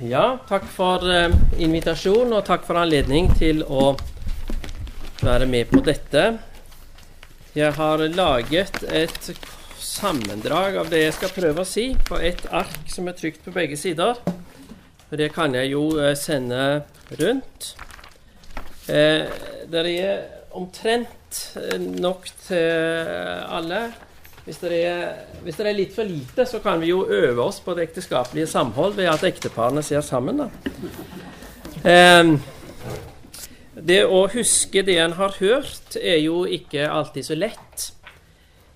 Ja, takk for eh, invitasjonen, og takk for anledning til å være med på dette. Jeg har laget et sammendrag av det jeg skal prøve å si, på et ark som er trykt på begge sider. Det kan jeg jo eh, sende rundt. Eh, det er omtrent eh, nok til alle. Hvis det, er, hvis det, er, litt for lite, så kan vi jo øve oss på det ekteskapelige samhold ved at ekteparene ser sammen. Eh, det å huske det en har hørt, er jo ikke alltid så lett.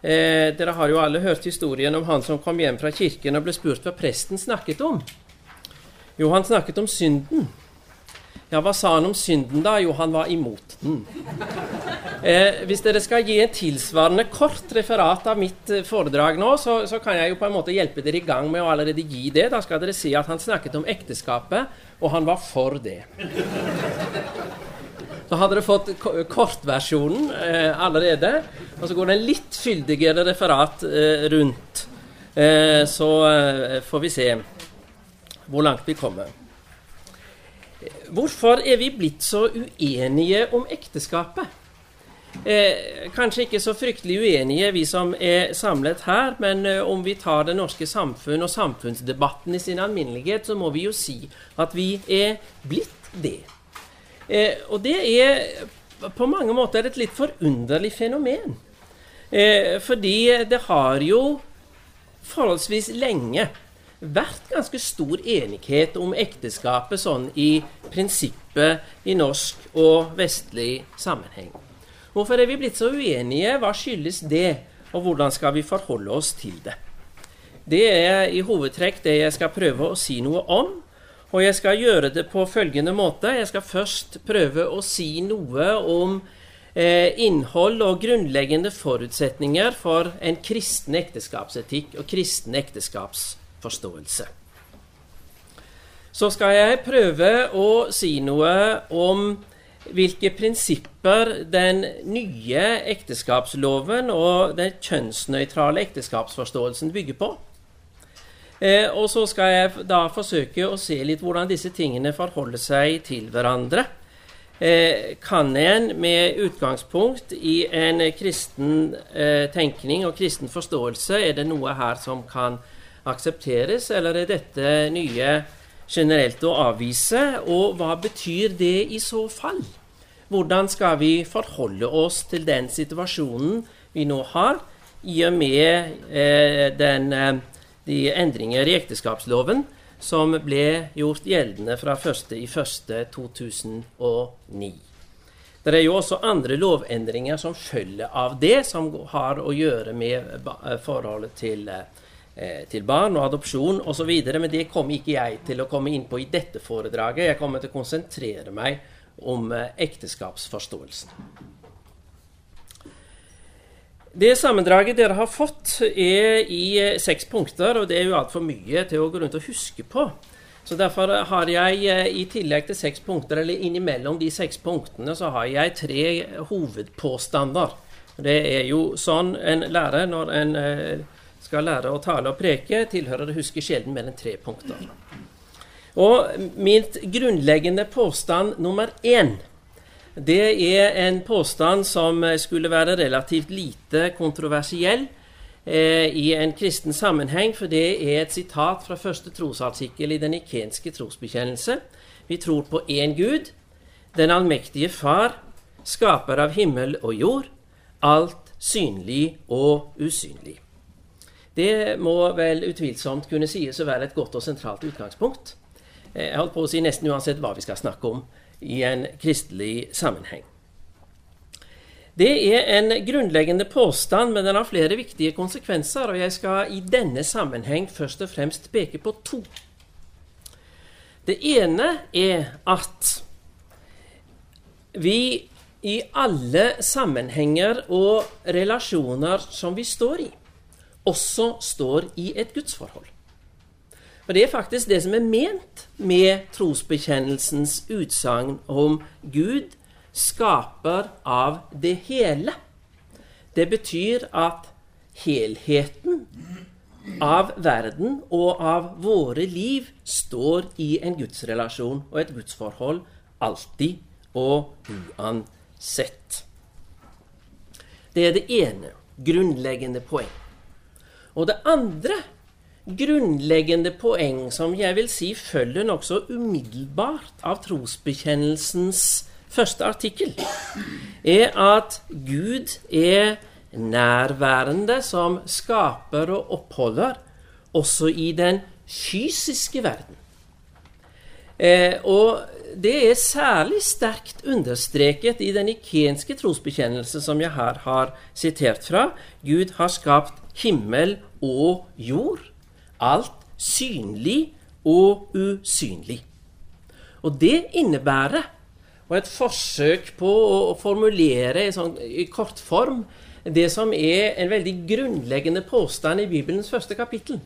Eh, dere har jo alle hørt historien om han som kom hjem fra kirken og ble spurt hva presten snakket om. Jo, han snakket om synden. Ja, hva sa han om synden, da? Jo, han var imot den. Eh, hvis dere skal gi en tilsvarende kort referat av mitt eh, foredrag nå, så, så, kan jeg jo på en måte hjelpe dere i gang med å allerede gi det. Da skal dere si at han snakket om ekteskapet, og han var for det. Så hadde dere fått kortversjonen eh, allerede. Og så går det en litt fyldigere referat eh, rundt. Eh, så eh, får vi se hvor langt vi kommer. Hvorfor er vi blitt så uenige om ekteskapet? Eh, kanskje ikke så fryktelig uenige, vi som er samlet her, men eh, om vi tar det norske samfunn og samfunnsdebatten i sin alminnelighet, så må vi jo si at vi er blitt det. Eh, og det er på mange måter et litt forunderlig fenomen. Eh, fordi det har jo forholdsvis lenge vært ganske stor enighet om ekteskapet sånn i prinsippet i norsk og vestlig sammenheng. Hvorfor er vi blitt så uenige? Hva skyldes det? Og hvordan skal vi forholde oss til det? Det er i hovedtrekk det jeg skal prøve å si noe om. Og jeg skal gjøre det på følgende måte. Jeg skal først prøve å si noe om eh, innhold og grunnleggende forutsetninger for en kristen ekteskapsetikk og kristen ekteskapsforståelse. Så skal jeg prøve å si noe om hvilke prinsipper den nye ekteskapsloven og den kjønnsnøytrale ekteskapsforståelsen bygger på. Eh, og så skal jeg da forsøke å se litt hvordan disse tingene forholder seg til hverandre. Eh, kan en med utgangspunkt i en kristen eh, tenkning og kristen forståelse, er det noe her som kan aksepteres, eller er dette nye generelt å avvise. Og hva betyr det i så fall? Hvordan skal vi forholde oss til den situasjonen vi nå har, i og med eh, den, eh, de endringer i ekteskapsloven som ble gjort gjeldende fra 1.1.2009. Det er jo også andre lovendringer som følger av det, som har å gjøre med forholdet til eh, Eh, til barn og adopsjon osv. Men det kommer ikke jeg til å komme inn på i dette foredraget. Jeg kommer til å konsentrere meg om eh, ekteskapsforståelsen. Det sammendraget dere har fått, er i eh, seks punkter, og det er jo altfor mye til å gå rundt og huske på. Så Derfor har jeg i tillegg til seks punkter, eller innimellom de seks punktene, så har jeg tre hovedpåstander. Det er jo sånn en lærer når en skal lære å tale og preke, tilhører å huske sjelden enn tre punkter. Og mitt grunnleggende påstand nummer én det er en påstand som skulle være relativt lite kontroversiell eh, i en kristen sammenheng, for det er et sitat fra første trosartikkel i den ikenske trosbekjennelse. Vi tror på én Gud, den allmektige Far, skaper av himmel og jord, alt synlig og usynlig. Det må vel utvilsomt kunne sies å være et godt og sentralt utgangspunkt. Eh, jeg holdt på å si nesten uansett hva vi skal snakke om i en kristelig sammenheng. Det er en grunnleggende påstand, men den har flere viktige konsekvenser, og jeg skal i denne sammenheng først og fremst peke på to. Det ene er at vi i alle sammenhenger og relasjoner som vi står i, også står i et gudsforhold. Og Det er faktisk det som er ment med trosbekjennelsens utsagn om Gud skaper av det hele. Det betyr at helheten av verden og av våre liv står i en gudsrelasjon og et gudsforhold alltid og uansett. Det er det ene grunnleggende poeng. Og det andre grunnleggende poeng som jeg vil si følger nokså umiddelbart av trosbekjennelsens første artikkel, er at Gud er nærværende som skaper og oppholder også i den fysiske verden. Eh, og det er særlig sterkt understreket i den ikenske trosbekjennelse som jeg her har sitert fra. Gud har skapt himmel og jord alt synlig og usynlig. Og det innebærer, og et forsøk på å formulere i, sånn, i kortform, det som er en veldig grunnleggende påstand i Bibelens første kapittel.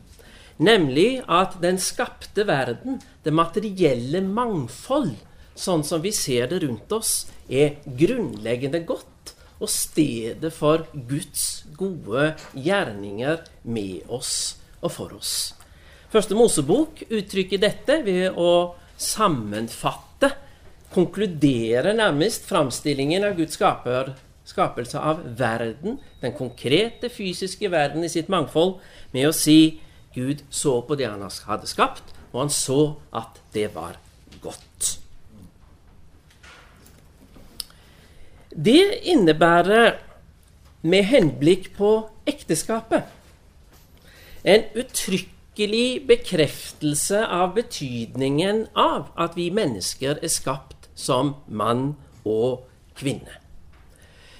Nemlig at den skapte verden, det materielle mangfold, sånn som vi ser det rundt oss, er grunnleggende godt og stedet for Guds gode gjerninger med oss og for oss. Første Mosebok uttrykker dette ved å sammenfatte, konkludere nærmest framstillingen av Guds skaper, skapelse av verden, den konkrete fysiske verden i sitt mangfold, med å si Gud så på det han hadde skapt, og han så at det var godt. Det innebærer, med henblikk på ekteskapet, en uttrykkelig bekreftelse av betydningen av at vi mennesker er skapt som mann og kvinne.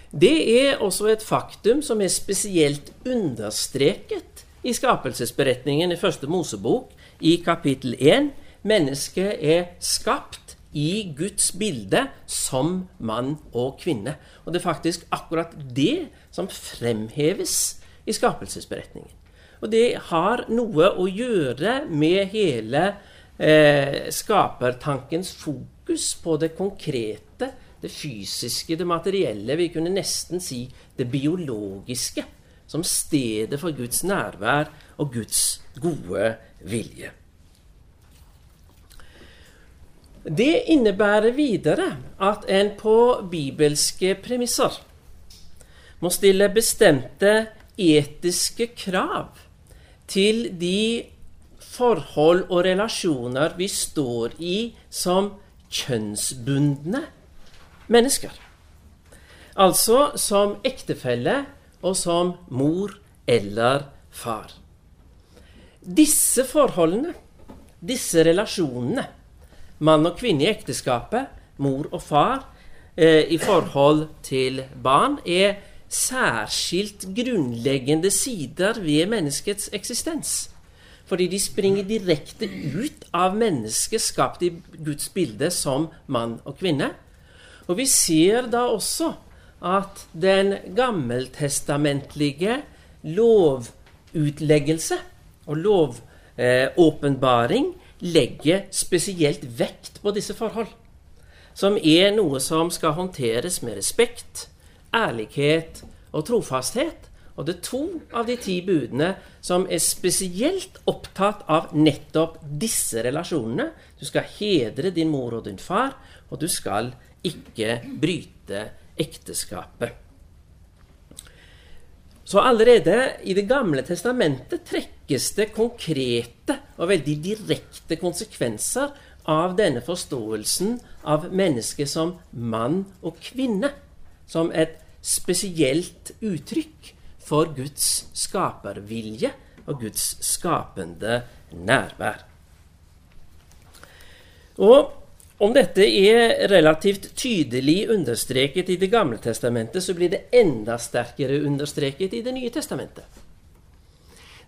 Det er også et faktum som er spesielt understreket i skapelsesberetningen i første Mosebok i kapittel 1. Mennesket er skapt i Guds bilde som mann og kvinne. Og det er faktisk akkurat det som fremheves i skapelsesberetningen. Og det har noe å gjøre med hele eh, skapertankens fokus på det konkrete, det fysiske, det materielle. Vi kunne nesten si det biologiske som stedet for Guds nærvær og Guds gode vilje. Det innebærer videre at en på bibelske premisser må stille bestemte etiske krav til de forhold og relasjoner vi står i som kjønnsbundne mennesker. Altså som ektefelle og som mor eller far. Disse forholdene, disse relasjonene, mann og kvinne i ekteskapet, mor og far, eh, i forhold til barn, er særskilt grunnleggende sider ved menneskets eksistens. Fordi de springer direkte ut av mennesket skapt i Guds bilde som mann og kvinne. Og vi ser da også at den gammeltestamentlige lovutleggelse og lovåpenbaring eh, legger spesielt vekt på disse forhold. Som er noe som skal håndteres med respekt, ærlighet og trofasthet. Og det er to av de ti budene som er spesielt opptatt av nettopp disse relasjonene. Du skal hedre din mor og din far, og du skal ikke bryte ekteskapet. Så allerede i Det gamle testamentet trekkes det konkrete og veldig direkte konsekvenser av denne forståelsen av mennesket som mann og kvinne som et spesielt uttrykk for Guds skapervilje og Guds skapende nærvær. Og om dette er relativt tydelig understreket i Det gamle testamentet, så blir det enda sterkere understreket i Det nye testamentet.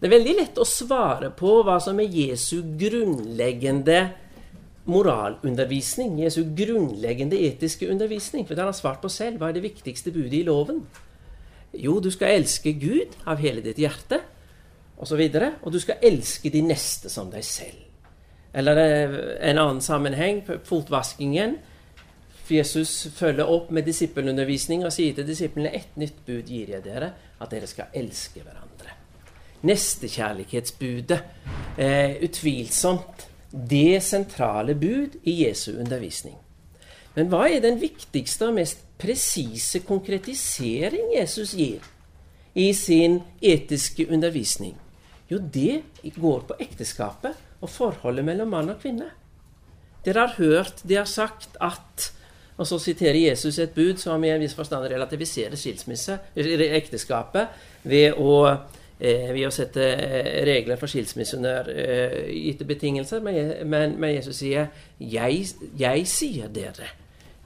Det er veldig lett å svare på hva som er Jesu grunnleggende moralundervisning, Jesu grunnleggende etiske undervisning. For det har han svart på selv. Hva er det viktigste budet i loven? Jo, du skal elske Gud av hele ditt hjerte, osv. Og, så og du skal elske de neste som deg selv. Eller en annen sammenheng, fotvaskingen. Jesus følger opp med disippelundervisning og sier til disiplene ett nytt bud gir jeg dere, at dere skal elske hverandre. nestekjærlighetsbudet. Eh, utvilsomt det sentrale bud i Jesu undervisning. Men hva er den viktigste og mest presise konkretisering Jesus gir i sin etiske undervisning? Jo, det går på ekteskapet og forholdet mellom mann og kvinne. Dere har hørt de har sagt at Og så siterer Jesus et bud som i en viss forstand relativiserer skilsmisse, ekteskapet, ved å, eh, ved å sette eh, regler for skilsmisse under eh, gitte betingelser. Men, men, Jesus sier jeg, 'Jeg sier dere'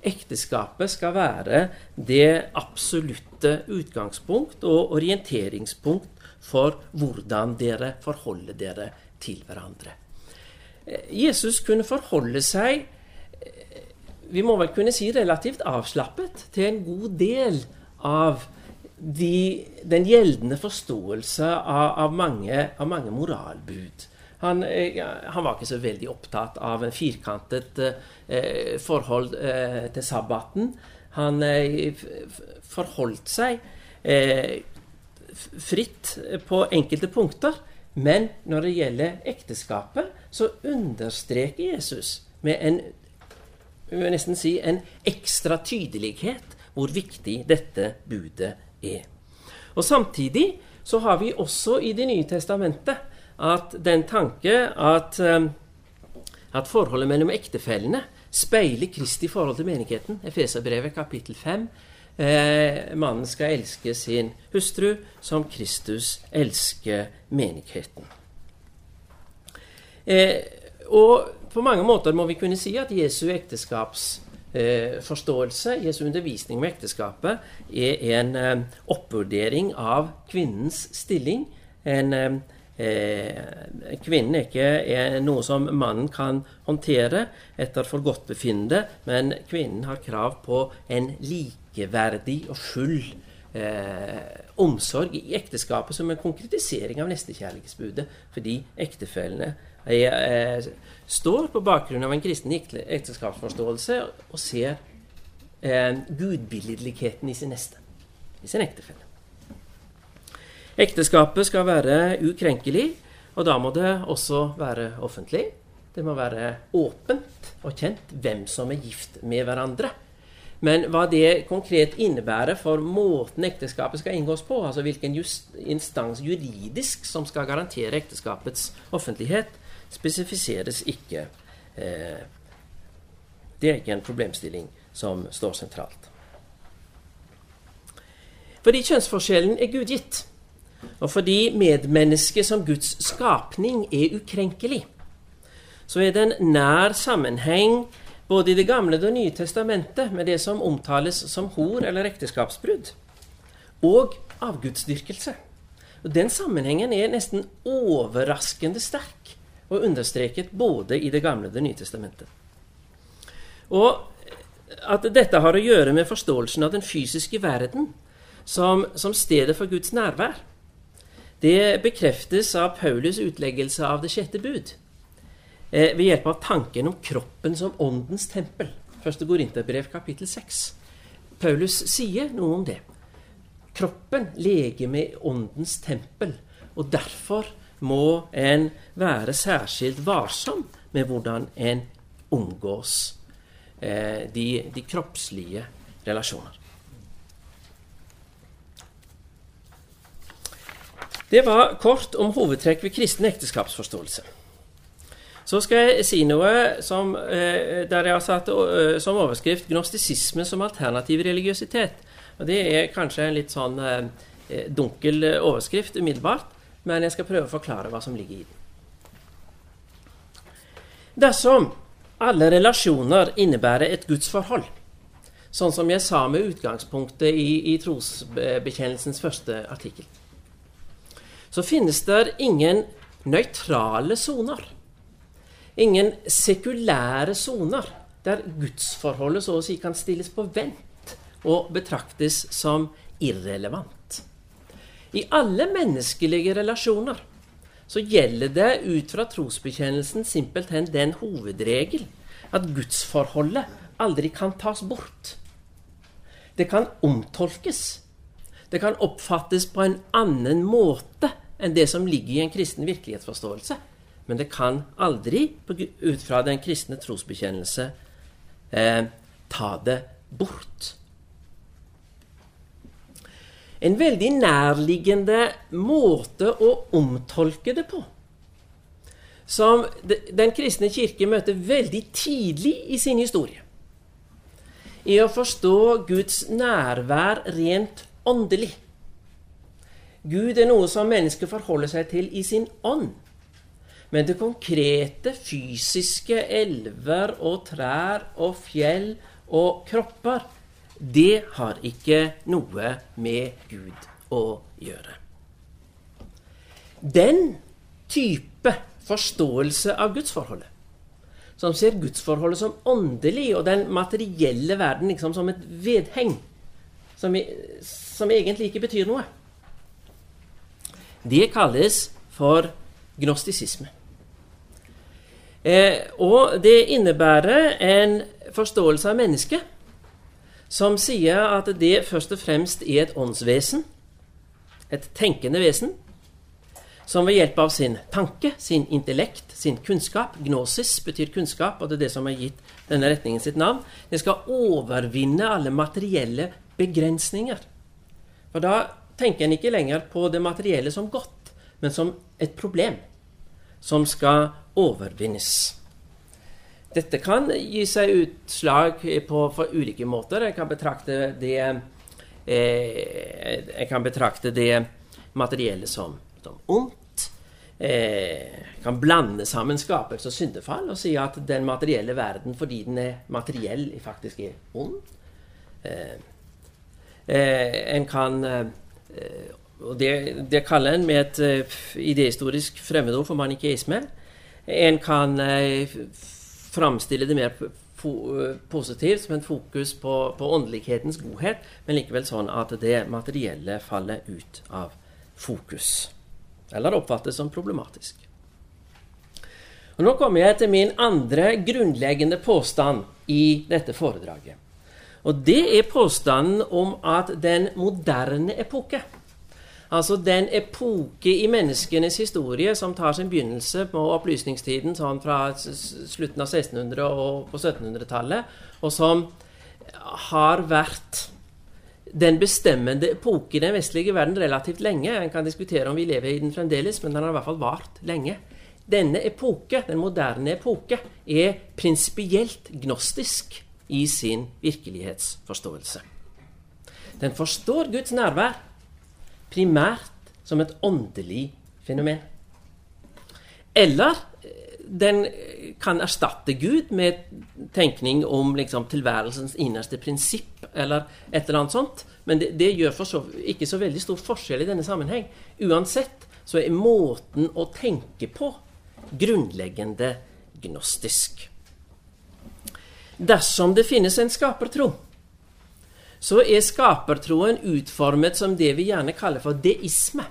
ekteskapet skal være det absolutte utgangspunkt og orienteringspunkt for hvordan dere forholder dere til hverandre. Eh, Jesus kunne forholde seg eh, vi må vel kunne si relativt avslappet til en god del av de, den gjeldende forståelse av, av, mange, av mange, moralbud. Han, eh, han, var ikke så veldig opptatt av en firkantet eh, forhold eh, til sabbaten. Han eh, forholdt seg fritt på enkelte punkter. Men når det gjelder ekteskapet, så understreker Jesus med en vi vil nesten si en ekstra tydelighet hvor viktig dette budet er. Og Samtidig så har vi også i Det nye testamentet at den tanke at, eh, at forholdet mellom ektefellene speiler Kristi forhold til menigheten. Efeserbrevet kapittel 5 Eh, mannen skal elske sin hustru som Kristus elsker menigheten. Eh, og på mange måter må vi kunne si at Jesu ekteskapsforståelse, eh, Jesu undervisning om ekteskapet, er en eh, oppvurdering av kvinnens stilling. En eh, Kvinnen ikke er noe som mannen kan håndtere etter forgodtbefinnende, men kvinnen har krav på en likeverdig og full eh, omsorg i ekteskapet som en konkretisering av nestekjærlighetsbudet, fordi ektefellene eh, står på bakgrunn av en kristen ekteskapsforståelse og ser eh, gudbilledligheten i sin neste, i sin ektefelle. Ekteskapet skal være ukrenkelig, og da må det også være offentlig. Det må være åpent og kjent hvem som er gift med hverandre. Men hva det konkret innebærer for måten ekteskapet skal inngås på, altså hvilken instans juridisk som skal garantere ekteskapets offentlighet, spesifiseres ikke. Eh, det er ikke en problemstilling som står sentralt. Fordi kjønnsforskjellen er gudgitt, og fordi medmennesket som Guds skapning er ukrenkelig, så er det en nær sammenheng både i Det gamle og nye testamentet med det som omtales som hor eller ekteskapsbrudd, og avgudsdyrkelse. Og Den sammenhengen er nesten overraskende sterk og understreket både i Det gamle og Det nye testamentet. Og at dette har å gjøre med forståelsen av den fysiske verden som, som stedet for Guds nærvær, det bekreftes av Paulus utleggelse av det sjette bud eh, ved hjelp av tanken om kroppen som åndens tempel. Første Korinterbrev kapittel 6. Paulus sier noe om det. Kroppen, legeme, åndens tempel. Og derfor må en være særskilt varsom med hvordan en omgås eh, de, de kroppslige relasjoner. Det var kort om hovedtrekk ved kristen ekteskapsforståelse. Så skal jeg si noe som, eh, der jeg har satt eh, som overskrift 'Gnostisisme som alternativ religiøsitet'. Og Det er kanskje en litt sånn eh, eh, dunkel overskrift umiddelbart, men jeg skal prøve å forklare hva som ligger i den. Dersom alle relasjoner innebærer et gudsforhold, sånn som jeg sa med utgangspunktet i, i trosbekjennelsens første artikkel, så finnes det ingen nøytrale soner ingen sekulære soner der gudsforholdet så å si kan stilles på vent og betraktes som irrelevant. I alle menneskelige relasjoner så gjelder det ut fra trosbekjennelsen simpelthen den hovedregel at gudsforholdet aldri kan tas bort. Det kan omtolkes. Det kan oppfattes på en annen måte enn det som ligger i en kristen virkelighetsforståelse. Men det kan aldri, ut fra den kristne trosbekjennelse, eh, ta det bort. En veldig nærliggende måte å omtolke det på, som Den kristne kirke møter veldig tidlig i sin historie, i å forstå Guds nærvær rent åndelig. Gud er noe som mennesket forholder seg til i sin ånd. Men det konkrete, fysiske, elver og trær og fjell og kropper, det har ikke noe med Gud å gjøre. Den type forståelse av gudsforholdet, som ser gudsforholdet som åndelig og den materielle verden liksom som et vedheng, som, som egentlig ikke betyr noe, det kalles for gnostisisme. Eh, og det innebærer en forståelse av mennesket som sier at det først og fremst er et åndsvesen, et tenkende vesen, som ved hjelp av sin tanke, sin intellekt, sin kunnskap Gnosis betyr kunnskap, og det er det som har gitt denne retningen sitt navn. Det skal overvinne alle materielle begrensninger. For da tenker en ikke lenger på det materielle som godt, men som et problem som skal overvinnes. Dette kan gi seg utslag på, ulike måter. Jeg kan betrakte det eh, Jeg kan betrakte det materielle som, som ondt. Eh, kan blande sammen skapelse og syndefall og si at den materielle verden, fordi den er materiell, faktisk er ond. Eh, eh en kan eh, Eh, og det, det, kaller en med et uh, idehistorisk fremmedord for manikeisme. En kan framstille det mer positivt, som en fokus på, på, åndelighetens godhet, men likevel sånn at det materielle faller ut av fokus. Eller oppfattes som problematisk. Og Nå kommer jeg til min andre grunnleggende påstand i dette foredraget. Og det er påstanden om at den moderne epoke, altså den epoke i menneskenes historie som tar sin begynnelse på opplysningstiden sånn fra slutten av 1600- og på 1700-tallet, og som har vært den bestemmende epoke i den vestlige verden relativt lenge. En kan diskutere om vi lever i den fremdeles, men den har i hvert fall vart lenge. Denne epoke, den moderne epoke, er prinsipielt gnostisk i sin virkelighetsforståelse. Den forstår Guds nærvær primært som et åndelig fenomen. Eller eh, den kan erstatte Gud med tenkning om liksom, tilværelsens innerste prinsipp, eller et eller annet sånt. Men det, det gjør så, ikke så veldig stor forskjell i denne sammenheng. Uansett så er måten å tenke på grunnleggende gnostisk. Dersom det finnes en skapertro, så er skapertroen utformet som det vi gjerne kaller for deisme.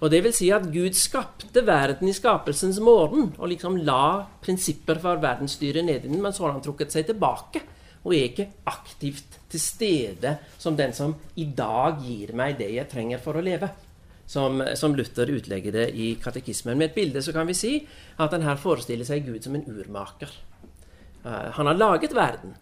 Og det vil si at Gud skapte verden i skapelsens morgen og liksom la prinsipper for verdensstyret i den, men så har han trukket seg tilbake og er ikke aktivt til stede som den som i dag gir meg det jeg trenger for å leve. Som, som Luther utlegger det i katekismen. Med et bilde så kan vi si at han her forestiller seg Gud som en urmaker. Uh, han har laget verden,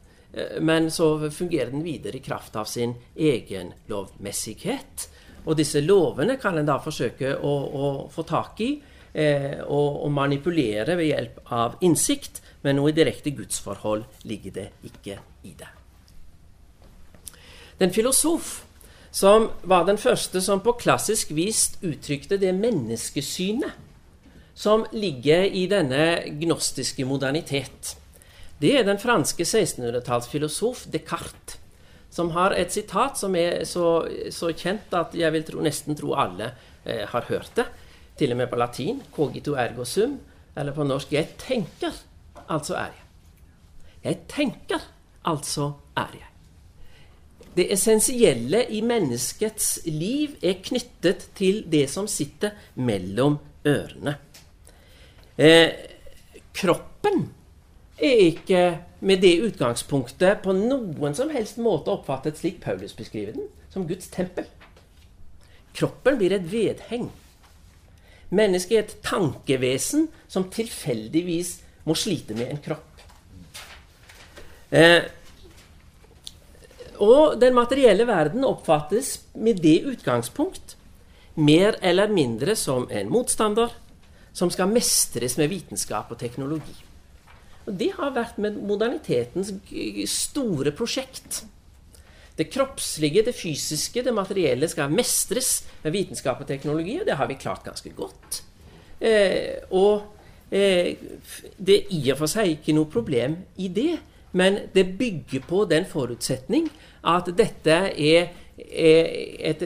men så fungerer den videre i kraft av sin egen lovmessighet. Og disse lovene kan en da forsøke å, å få tak i eh, og, og, manipulere ved hjelp av innsikt, men noe direkte gudsforhold ligger det ikke i det. Den filosof som var den første som på klassisk vis uttrykte det menneskesynet som ligger i denne gnostiske modernitet. Det er den franske 1600-tallsfilosof Descartes, som har et sitat som er så, så kjent at jeg vil tro, nesten tro alle eh, har hørt det. Til og med på latin. Cogito ergo sum. Eller på norsk Jeg tenker, altså er jeg. Jeg tenker, altså er jeg. Det essensielle i menneskets liv er knyttet til det som sitter mellom ørene. Eh, kroppen er ikke med det utgangspunktet på noen som helst måte oppfattet slik Paulus beskriver den, som Guds tempel. Kroppen blir et vedheng Mennesket er et tankevesen som tilfeldigvis må slite med en kropp. Eh, og den materielle verden oppfattes med det utgangspunkt mer eller mindre som en motstander som skal mestres med vitenskap og teknologi. Og Det har vært med modernitetens store prosjekt. Det kroppslige, det fysiske, det materielle skal mestres med vitenskap og teknologi, og det har vi klart ganske godt. Eh, og eh, det er i og for seg ikke noe problem i det, men det bygger på den forutsetning at dette er, er, et,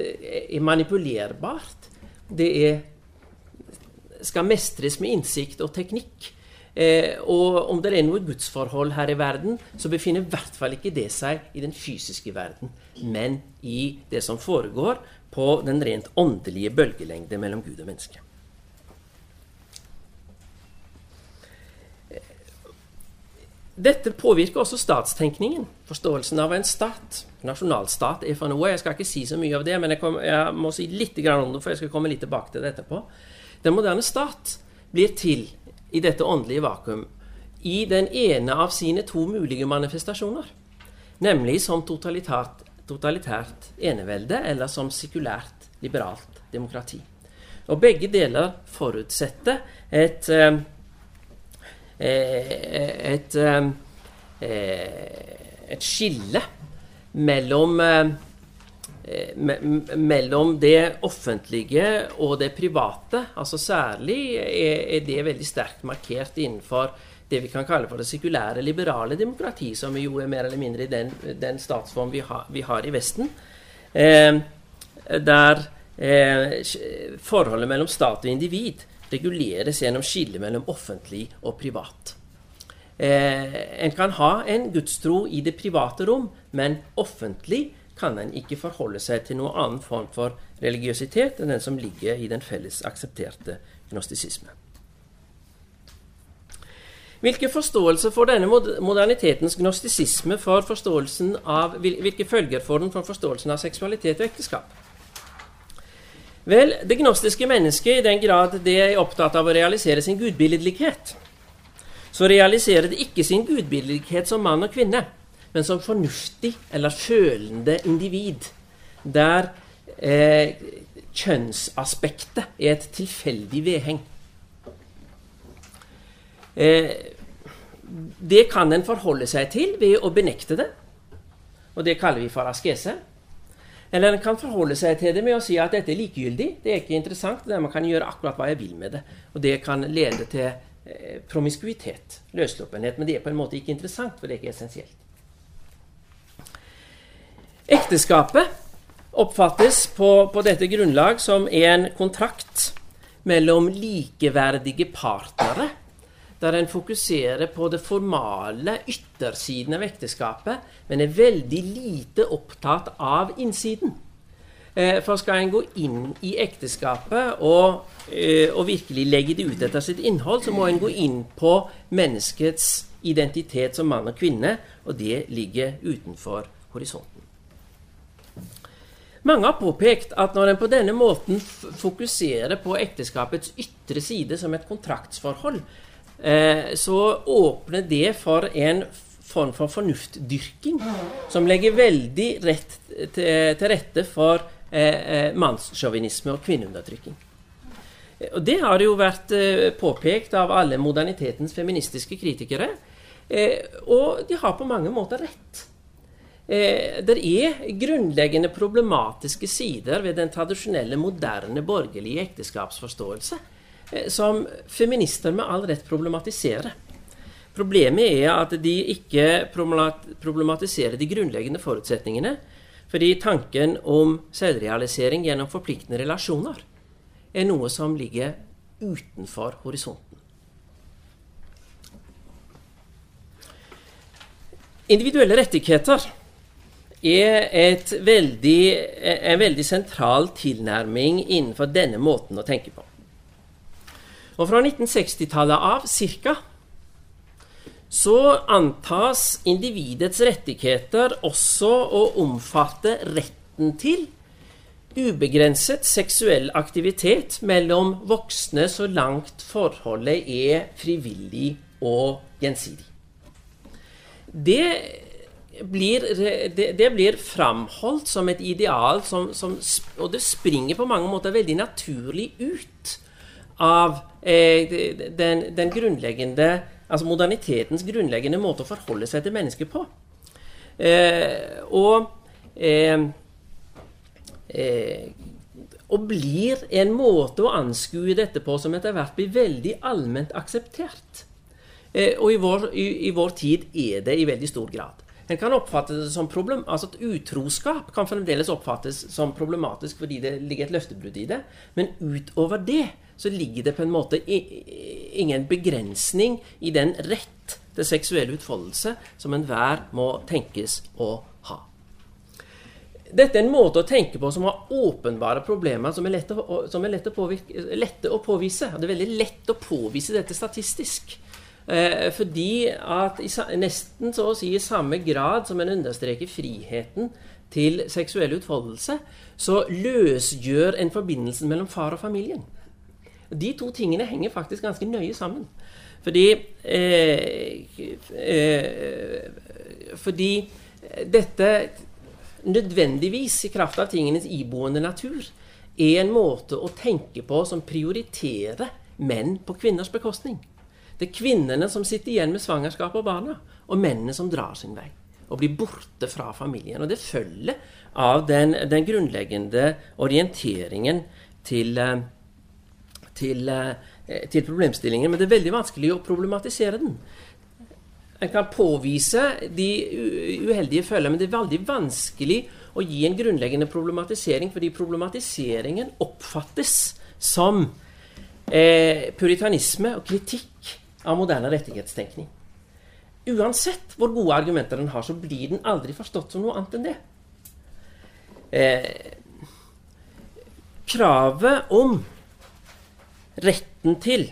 er manipulerbart. Det er, skal mestres med innsikt og teknikk. Eh, og om det er noe gudsforhold her i verden, så befinner i hvert fall ikke det seg i den fysiske verden, men i det som foregår på den rent åndelige bølgelengde mellom Gud og menneske. Dette påvirker også statstenkningen, forståelsen av en stat. Nasjonalstat er for noe. Jeg skal ikke si så mye av det, men jeg, kom, jeg må si litt om det, for jeg skal komme litt tilbake til det etterpå. Den moderne stat blir til i dette åndelige vakuum i den ene av sine to mulige manifestasjoner. Nemlig som totalitært, totalitært enevelde eller som sekulært liberalt demokrati. Og begge deler forutsetter et, eh, et, et, eh, et skille mellom Eh, mellom det offentlige og det private. altså Særlig er, det veldig sterkt markert innenfor det vi kan kalle for det sekulære, liberale demokrati, som jo er mer eller mindre i den, den statsform vi, ha, vi, har i Vesten. Eh, der eh, forholdet mellom stat og individ reguleres gjennom skillet mellom offentlig og privat. Eh, en kan ha en gudstro i det private rom, men offentlig kan en ikke forholde seg til noen annen form for religiøsitet enn den som ligger i den felles aksepterte gnostisisme. Hvilke for av, hvilke følger får den for forståelsen av seksualitet og ekteskap? Vel, det gnostiske mennesket, i den grad det er opptatt av å realisere sin gudbilledlighet, så realiserer det ikke sin gudbilledlighet som mann og kvinne men som fornuftig eller følende individ. Der eh, kjønnsaspektet er et tilfeldig vedheng. Eh, det kan en forholde seg til ved å benekte det, og det kaller vi for askese. Eller en kan forholde seg til det med å si at dette er likegyldig, det er ikke interessant, det man kan gjøre akkurat hva jeg vil med det. Og det kan lede til eh, promiskuitet, løssluppenhet. Men det er på en måte ikke interessant, for det er ikke essensielt. Ekteskapet oppfattes på, på dette grunnlag som en kontrakt mellom likeverdige partnere, der en fokuserer på det formale yttersiden av ekteskapet, men er veldig lite opptatt av innsiden. Eh, for skal en gå inn i ekteskapet og, eh, og, virkelig legge det ut etter sitt innhold, så må en gå inn på menneskets identitet som mann og kvinne, og det ligger utenfor horisonten. Mange har påpekt at når en på denne måten fokuserer på ekteskapets ytre side som et kontraktsforhold, eh, så åpner det for en form for fornuftdyrking som legger veldig rett til, rette for eh, eh mannssjåvinisme og kvinneundertrykking. Og Det har jo vært eh, påpekt av alle modernitetens feministiske kritikere, eh, og de har på mange måter rett. Eh, det er grunnleggende problematiske sider ved den tradisjonelle, moderne, borgerlige ekteskapsforståelse eh, som feminister med all rett problematiserer. Problemet er at de ikke problematiserer de grunnleggende forutsetningene, fordi tanken om selvrealisering gjennom forpliktende relasjoner er noe som ligger utenfor horisonten. Individuelle rettigheter er veldig, en veldig sentral tilnærming innenfor denne måten å tenke på. Og fra 1960-tallet av ca. så antas individets rettigheter også å omfatte retten til ubegrenset seksuell aktivitet mellom voksne så langt forholdet er frivillig og gjensidig. Det blir, det, det blir framholdt som et ideal, som, som, og det springer på mange måter veldig naturlig ut av eh, den, den, grunnleggende Altså modernitetens grunnleggende måte å forholde seg til mennesker på. Eh, og eh, eh, og blir en måte å anskue dette på som etter hvert blir veldig allment akseptert. Eh, og i vår, i, i vår, tid er det i veldig stor grad. En kan oppfattes som problem, altså at Utroskap kan fremdeles oppfattes som problematisk fordi det ligger et løftebrudd i det. Men utover det så ligger det på en måte ingen begrensning i den rett til seksuell utfoldelse som enhver må tenkes å ha. Dette er en måte å tenke på som har åpenbare problemer som er lette å, som er lett å, påvirke, lett å påvise. Det er veldig lett å påvise dette statistisk. Eh, fordi at i, nesten så å si i samme grad som en understreker friheten til seksuell utfoldelse, så løsgjør en forbindelsen mellom far og familien. De to tingene henger faktisk ganske nøye sammen. Fordi eh, eh, Fordi dette nødvendigvis, i kraft av tingenes iboende natur, er en måte å tenke på som prioriterer menn på kvinners bekostning. Det er kvinnene som sitter igjen med svangerskapet og barna, og mennene som drar sin vei og blir borte fra familien. Og det følger av den, den grunnleggende orienteringen til, eh, til, eh, til problemstillingen. Men det er veldig vanskelig å problematisere den. En kan påvise de uheldige følgene, men det er veldig vanskelig å gi en grunnleggende problematisering, fordi problematiseringen oppfattes som eh, puritanisme og kritikk av moderne rettighetstenkning. Uansett hvor gode argumenter den har, så blir den aldri forstått som noe annet enn det. Eh, kravet om retten til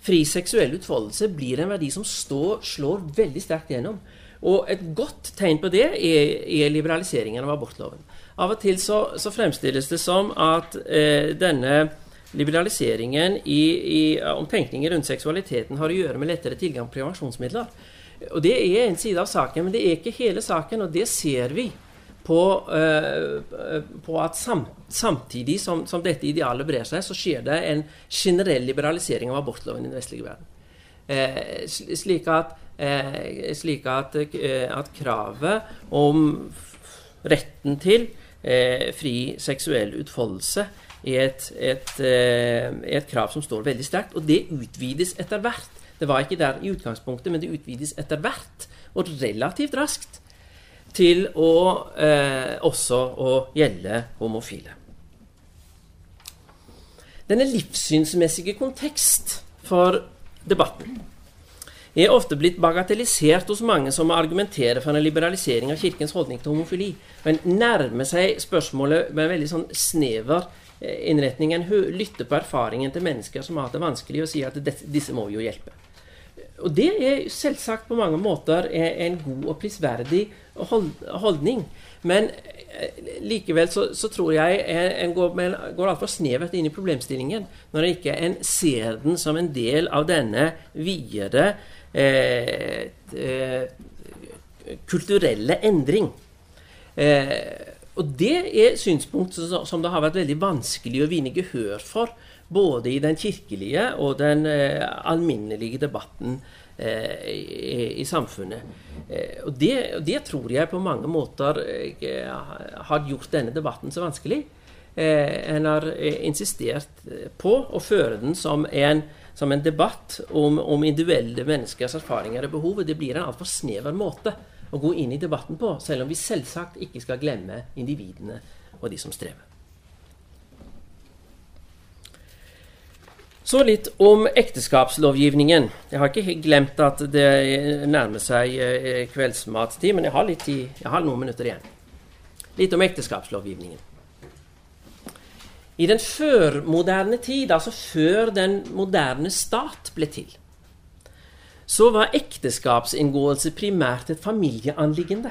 fri seksuell utfoldelse blir en verdi som står, slår veldig sterkt gjennom. Og et godt tegn på det er, er liberaliseringen av abortloven. Av og til så, så fremstilles det som at eh, denne liberaliseringen i, i, om tenkningen rundt seksualiteten har å gjøre med lettere tilgang på prevensjonsmidler. Og Det er en side av saken, men det er ikke hele saken. Og det ser vi på, uh, på at sam, samtidig som, som, dette idealet brer seg, så skjer det en generell liberalisering av abortloven i den vestlige verden. Uh, slik at, uh, slik at, at, kravet om retten til fri seksuell utfoldelse er et, et, et, krav som står veldig sterkt, og det utvides etter hvert. Det var ikke der i utgangspunktet, men det utvides etter hvert, og relativt raskt til å eh, også å gjelde homofile. Denne livssynsmessige kontekst for debatten er ofte blitt bagatellisert hos mange som argumenterer for en liberalisering av Kirkens holdning til homofili, men nærmer seg spørsmålet med en veldig sånn snever eh, innretning. Lytter på erfaringen til mennesker som har hatt det vanskelig, og sier at disse må vi jo hjelpe. Og det er selvsagt på mange måter en god og prisverdig holdning. Men eh, likevel så, så tror jeg en går, går altfor snevert inn i problemstillingen når en ikke en ser den som en del av denne videre eh, eh, kulturelle endring. Eh, og det er synspunkt som det har vært veldig vanskelig å vinne gehør for både i den kirkelige og den eh, alminnelige debatten eh, i, i, samfunnet. Eh, og det, det, tror jeg på mange måter eh, har gjort denne debatten så vanskelig. Eh, en har eh, insistert på å føre den som en, som en debatt om, om, individuelle menneskers erfaringer og behov. Det blir en altfor snever måte å gå inn i debatten på, selv om vi selvsagt ikke skal glemme individene og de som strever. Så litt om ekteskapslovgivningen. Jeg har ikke glemt at det nærmer seg kveldsmatstid, kveldsmattid, men jeg har, litt tid, jeg har noen minutter igjen. Litt om ekteskapslovgivningen. I den førmoderne tid, altså før den moderne stat ble til, så var ekteskapsinngåelse primært et familieanliggende.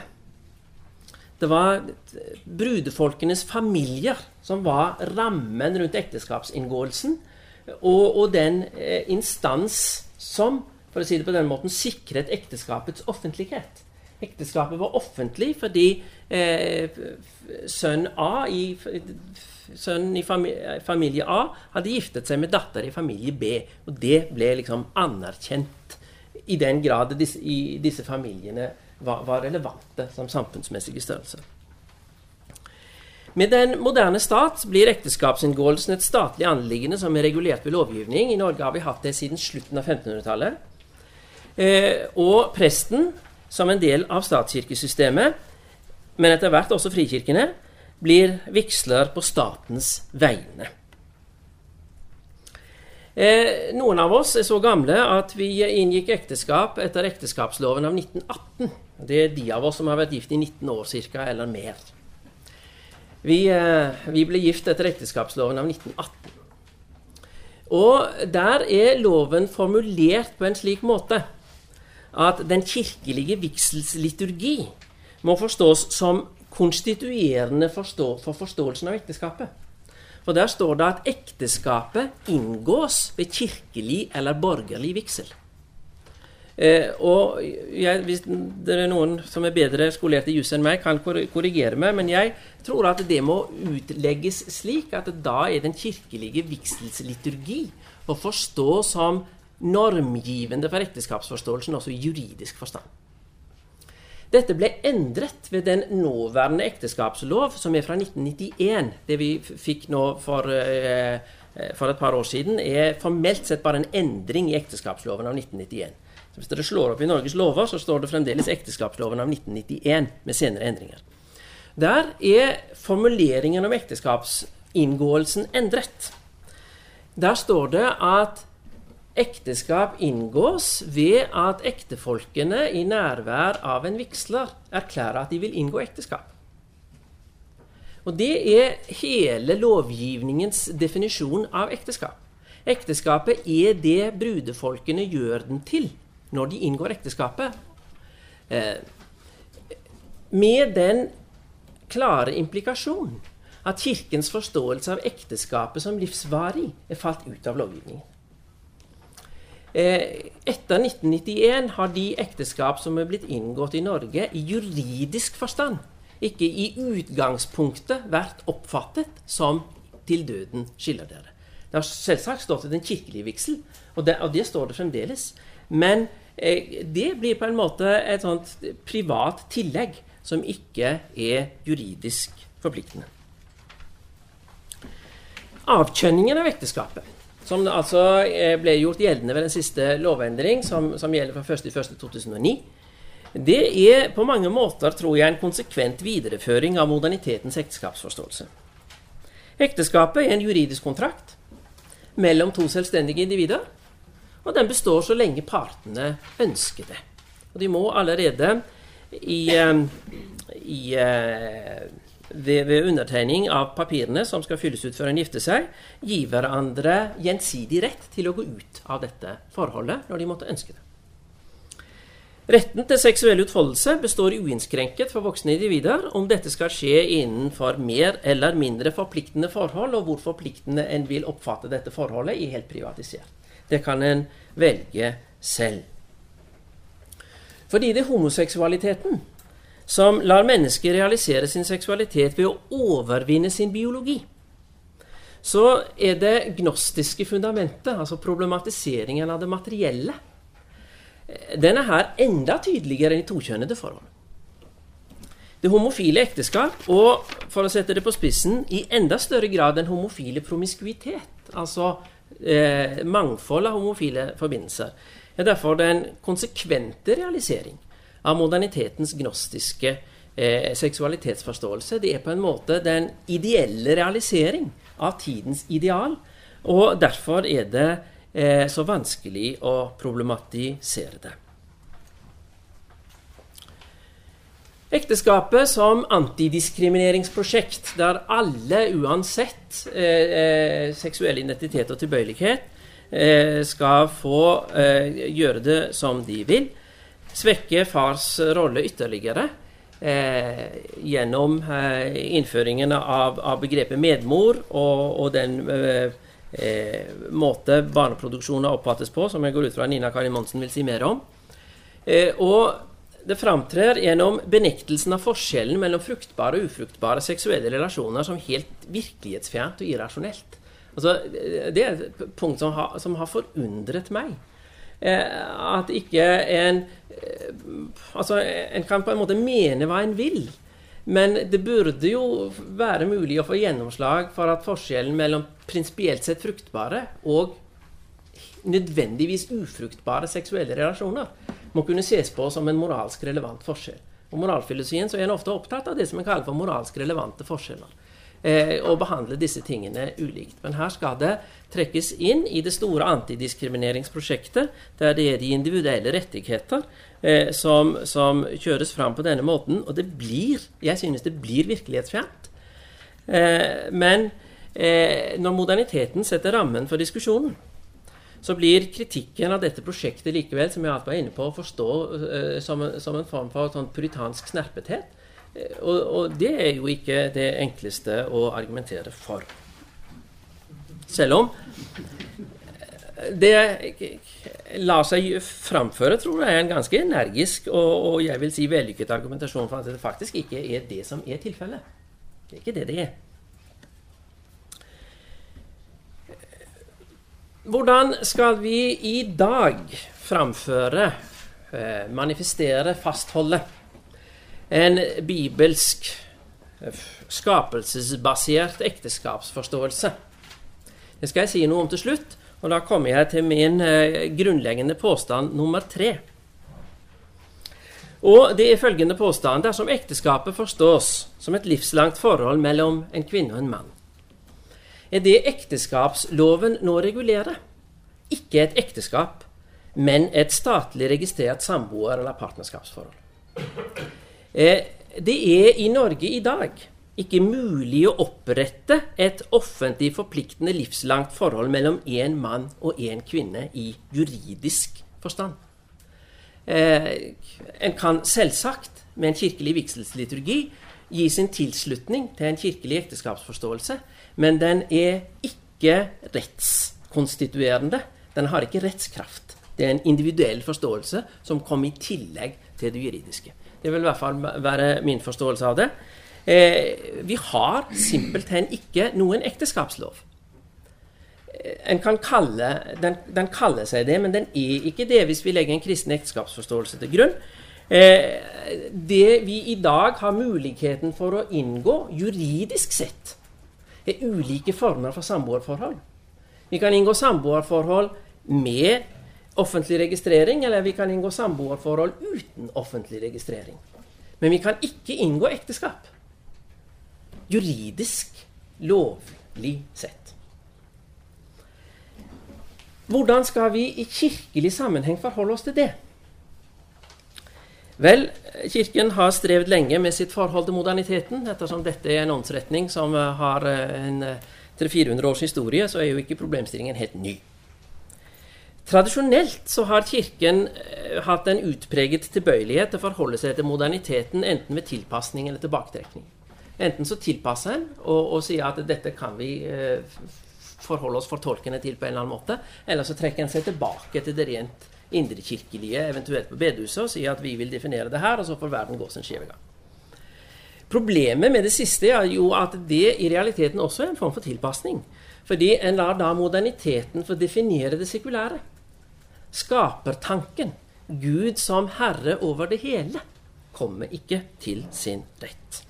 Det var brudefolkenes familier som var rammen rundt ekteskapsinngåelsen, og, og den eh, instans som for å si det på den måten, sikret ekteskapets offentlighet. Ekteskapet var offentlig fordi eh, sønn A i, sønnen i familie, familie, A hadde giftet seg med datter i familie B. Og det ble liksom anerkjent i den grad disse, i disse familiene var, var relevante som samfunnsmessige størrelser. Med den moderne stat blir ekteskapsinngåelsen et statlig anliggende som er regulert ved lovgivning. I Norge har vi hatt det siden slutten av 1500-tallet. Eh, og presten, som en del av statskirkesystemet, men etter hvert også frikirkene, blir vigsler på statens vegne. Eh, noen av oss er så gamle at vi inngikk ekteskap etter ekteskapsloven av 1918. Det er de av oss som har vært gift i 19 år ca. eller mer. Vi, eh, vi, ble gift etter ekteskapsloven av 1918. Og der er loven formulert på en slik måte at den kirkelige vigselsliturgi må forstås som konstituerende forstå for forståelsen av ekteskapet. For der står det at ekteskapet inngås ved kirkelig eller borgerlig vigsel. Eh, og jeg, Hvis det er noen som er bedre skolert i juss enn meg, kan korrigere meg, men jeg tror at det må utlegges slik at da er den kirkelige vigselsliturgi å forstå som normgivende for ekteskapsforståelsen, også i juridisk forstand. Dette ble endret ved den nåværende ekteskapslov, som er fra 1991. Det vi fikk nå for, eh, for et par år siden, er formelt sett bare en endring i ekteskapsloven av 1991. Så Hvis dere slår opp i Norges lover, så står det fremdeles ekteskapsloven av 1991 med senere endringer. Der er formuleringen om ekteskapsinngåelsen endret. Der står det at ekteskap inngås ved at ektefolkene i nærvær av en vigsler erklærer at de vil inngå ekteskap. Og Det er hele lovgivningens definisjon av ekteskap. Ekteskapet er det brudefolkene gjør den til når de inngår ekteskapet. Eh, med den klare implikasjon at Kirkens forståelse av ekteskapet som livsvarig er falt ut av lovgivningen. Eh, etter 1991 har de ekteskap som er blitt inngått i Norge, i juridisk forstand, ikke i utgangspunktet vært oppfattet som til døden skiller dere. Det har selvsagt stått i den kirkelige vigsel, og det, og det står det fremdeles. Men eh, det blir på en måte et sånt privat tillegg som ikke er juridisk forpliktende. Avkjønningen av ekteskapet, som altså eh, ble gjort gjeldende ved den siste lovendring, som, som gjelder fra 1.1.2009, det er på mange måter, tror jeg, en konsekvent videreføring av modernitetens ekteskapsforståelse. Ekteskapet er en juridisk kontrakt mellom to selvstendige individer og den består så lenge partene ønsker det. Og de må allerede i, eh, i, eh, ved, ved, undertegning av papirene som skal fylles ut før en gifter seg, gi hverandre gjensidig rett til å gå ut av dette forholdet når de måtte ønske det. Retten til seksuell utfoldelse består uinnskrenket for voksne individer om dette skal skje innenfor mer eller mindre forpliktende forhold, og hvor forpliktende en vil oppfatte dette forholdet, i helt privatisert. Det kan en velge selv. Fordi det er homoseksualiteten som lar mennesker realisere sin seksualitet ved å overvinne sin biologi. Så er det gnostiske fundamentet, altså problematiseringen av det materielle, den er her enda tydeligere enn i tokjønnede forhold. Det homofile ekteskap, og for å sette det på spissen, i enda større grad den homofile promiskuitet, altså eh, mangfold av homofile forbindelser, er derfor den konsekvente realisering av modernitetens gnostiske eh, seksualitetsforståelse. Det er på en måte den ideelle realisering av tidens ideal, og derfor er det eh, så vanskelig å problematisere det. Ekteskapet som antidiskrimineringsprosjekt, der alle, uansett eh, eh, seksuell identitet og tilbøyelighet, eh, skal få eh, gjøre det som de vil, svekke fars rolle ytterligere, eh, gjennom eh, innføringen av, av, begrepet medmor og, og den eh, eh, måte barneproduksjonen oppfattes på, som jeg går ut fra Nina Karin Monsen vil si mer om. Eh, og det framtrer gjennom benektelsen av forskjellen mellom fruktbare og ufruktbare seksuelle relasjoner som helt virkelighetsfjernt og irrasjonelt. Altså, det er et punkt som har, som har forundret meg. Eh, at ikke en eh, Altså, en kan på en måte mene hva en vil. Men det burde jo være mulig å få gjennomslag for at forskjellen mellom prinsipielt sett fruktbare og nødvendigvis ufruktbare seksuelle relasjoner må kunne ses på som en moralsk relevant forskjell. Og moralfilosofien så er en ofte opptatt av det som en kaller for moralsk relevante forskjeller. Eh, og behandle disse tingene ulikt. Men her skal det trekkes inn i det store antidiskrimineringsprosjektet, der det er de individuelle rettigheter eh, som, som, kjøres fram på denne måten. Og det blir, jeg synes det blir virkelighetsfjernt. Eh, men eh, når moderniteten setter rammen for diskusjonen, så blir kritikken av dette prosjektet likevel, som jeg alt var inne på, å forstå uh, som, som, en form for sånn puritansk snerpethet. Uh, og, og, det er jo ikke det enkleste å argumentere for. Selv om det lar seg framføre, tror jeg, er en ganske energisk og, og jeg vil si vellykket argumentasjon for at det faktisk ikke er det som er tilfellet. Det er ikke det det er. Hvordan skal vi i dag framføre, eh, manifestere, fastholde en bibelsk, eh, skapelsesbasert ekteskapsforståelse? Det skal jeg si noe om til slutt, og da kommer jeg til min eh, grunnleggende påstand nummer tre. Og det er følgende påstand dersom ekteskapet forstås som et livslangt forhold mellom en kvinne og en mann, er det ekteskapsloven nå regulerer. Ikke et ekteskap, men et statlig registrert samboer- eller partnerskapsforhold. Eh, det er i Norge i dag ikke mulig å opprette et offentlig forpliktende livslangt forhold mellom én mann og én kvinne i juridisk forstand. Eh, en kan selvsagt med en kirkelig vigselsliturgi gi sin tilslutning til en kirkelig ekteskapsforståelse, men den er ikke rettskonstituerende. Den har ikke rettskraft. Det er en individuell forståelse som kommer i tillegg til det juridiske. Det vil i hvert fall være min forståelse av det. Eh, vi har simpelthen ikke noen ekteskapslov. Eh, en kan kalle, den, den, kaller seg det, men den er ikke det hvis vi legger en kristen ekteskapsforståelse til grunn. Eh, det vi i dag har muligheten for å inngå juridisk sett, er ulike former for samboerforhold. Vi kan inngå samboerforhold med offentlig registrering, eller vi kan inngå samboerforhold uten offentlig registrering. Men vi kan ikke inngå ekteskap. Juridisk lovlig sett. Hvordan skal vi i kirkelig sammenheng forholde oss til det? Vel, Kirken har strevd lenge med sitt forhold til moderniteten. Ettersom dette er en åndsretning som har en 300-400 eh, års historie, så er jo ikke problemstillingen helt ny. Tradisjonelt så har Kirken hatt en utpreget tilbøyelighet til å forholde seg til moderniteten enten ved tilpasning eller tilbaketrekning. Enten så tilpasser en og, og sier at dette kan vi eh, forholde oss fortolkende til på en eller annen måte, eller så trekker en seg tilbake til det rent indrekirkelige, eventuelt på bedehuset, og sier at vi vil definere det her, og så får verden gå sin skjeve gang. Problemet med det siste er jo at det i realiteten også er en form for tilpasning. Fordi en lar da moderniteten få definere det sekulære. Skapertanken, Gud som herre over det hele, kommer ikke til sin rett.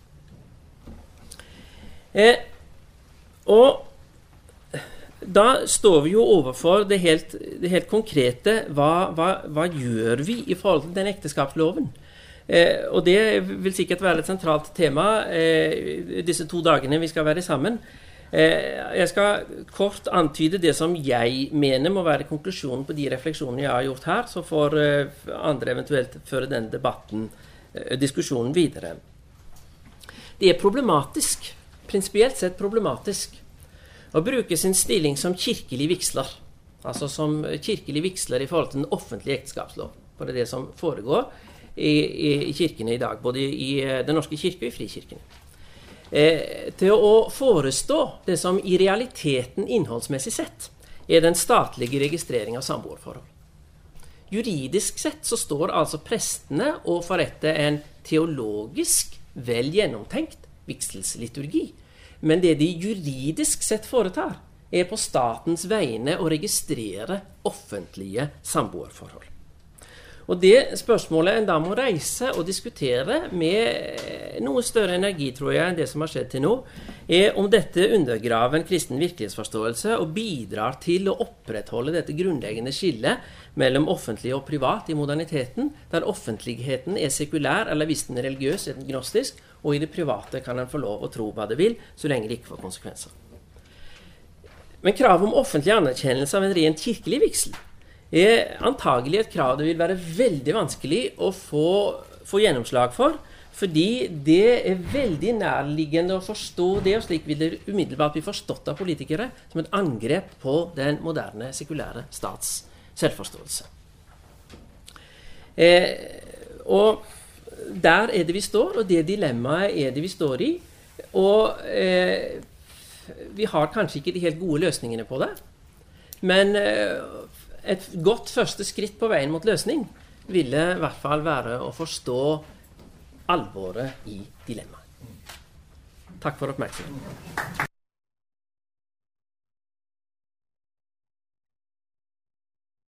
Eh, og da står vi jo overfor det helt, det helt konkrete. Hva, hva, hva, gjør vi i forhold til den ekteskapsloven? Eh, og det vil sikkert være et sentralt tema eh, disse to dagene vi skal være sammen. Eh, jeg skal kort antyde det som jeg mener må være konklusjonen på de refleksjonene jeg har gjort her. Så får eh, andre eventuelt føre den debatten, eh, diskusjonen videre. Det er problematisk. Prinsipielt sett problematisk å bruke sin stilling som kirkelig vigsler, altså som kirkelig vigsler i forhold til den offentlige ekteskapslov, for det er det som foregår i, i, kirkene i dag. Både i Den norske kirke og i frikirkene. Eh, til å forestå det som i realiteten innholdsmessig sett er den statlige registrering av samboerforhold. Juridisk sett så står altså prestene og forretter en teologisk vel gjennomtenkt vigselsliturgi. Men det de juridisk sett foretar, er på statens vegne å registrere offentlige samboerforhold. Og det spørsmålet en da må reise og diskutere med noe større energi, tror jeg, enn det som har skjedd til nå, er om dette undergraver en kristen virkelighetsforståelse og bidrar til å opprettholde dette grunnleggende skillet mellom offentlig og privat i moderniteten, der offentligheten er sekulær, eller hvis den er religiøs, er den gnostisk, og i det private kan en få lov å tro hva det vil, så lenge det ikke får konsekvenser. Men kravet om offentlig anerkjennelse av en rent kirkelig vigsel er antagelig et krav det vil være veldig vanskelig å få, få, gjennomslag for. Fordi det er veldig nærliggende å forstå det, og slik vil det umiddelbart bli forstått av politikere, som et angrep på den moderne, sekulære stats selvforståelse. Eh, og der er det vi står, og det dilemmaet er det vi står i. Og eh, vi har kanskje ikke de helt gode løsningene på det. Men eh, et godt første skritt på veien mot løsning ville i hvert fall være å forstå alvoret i dilemmaet. Takk for oppmerksomheten.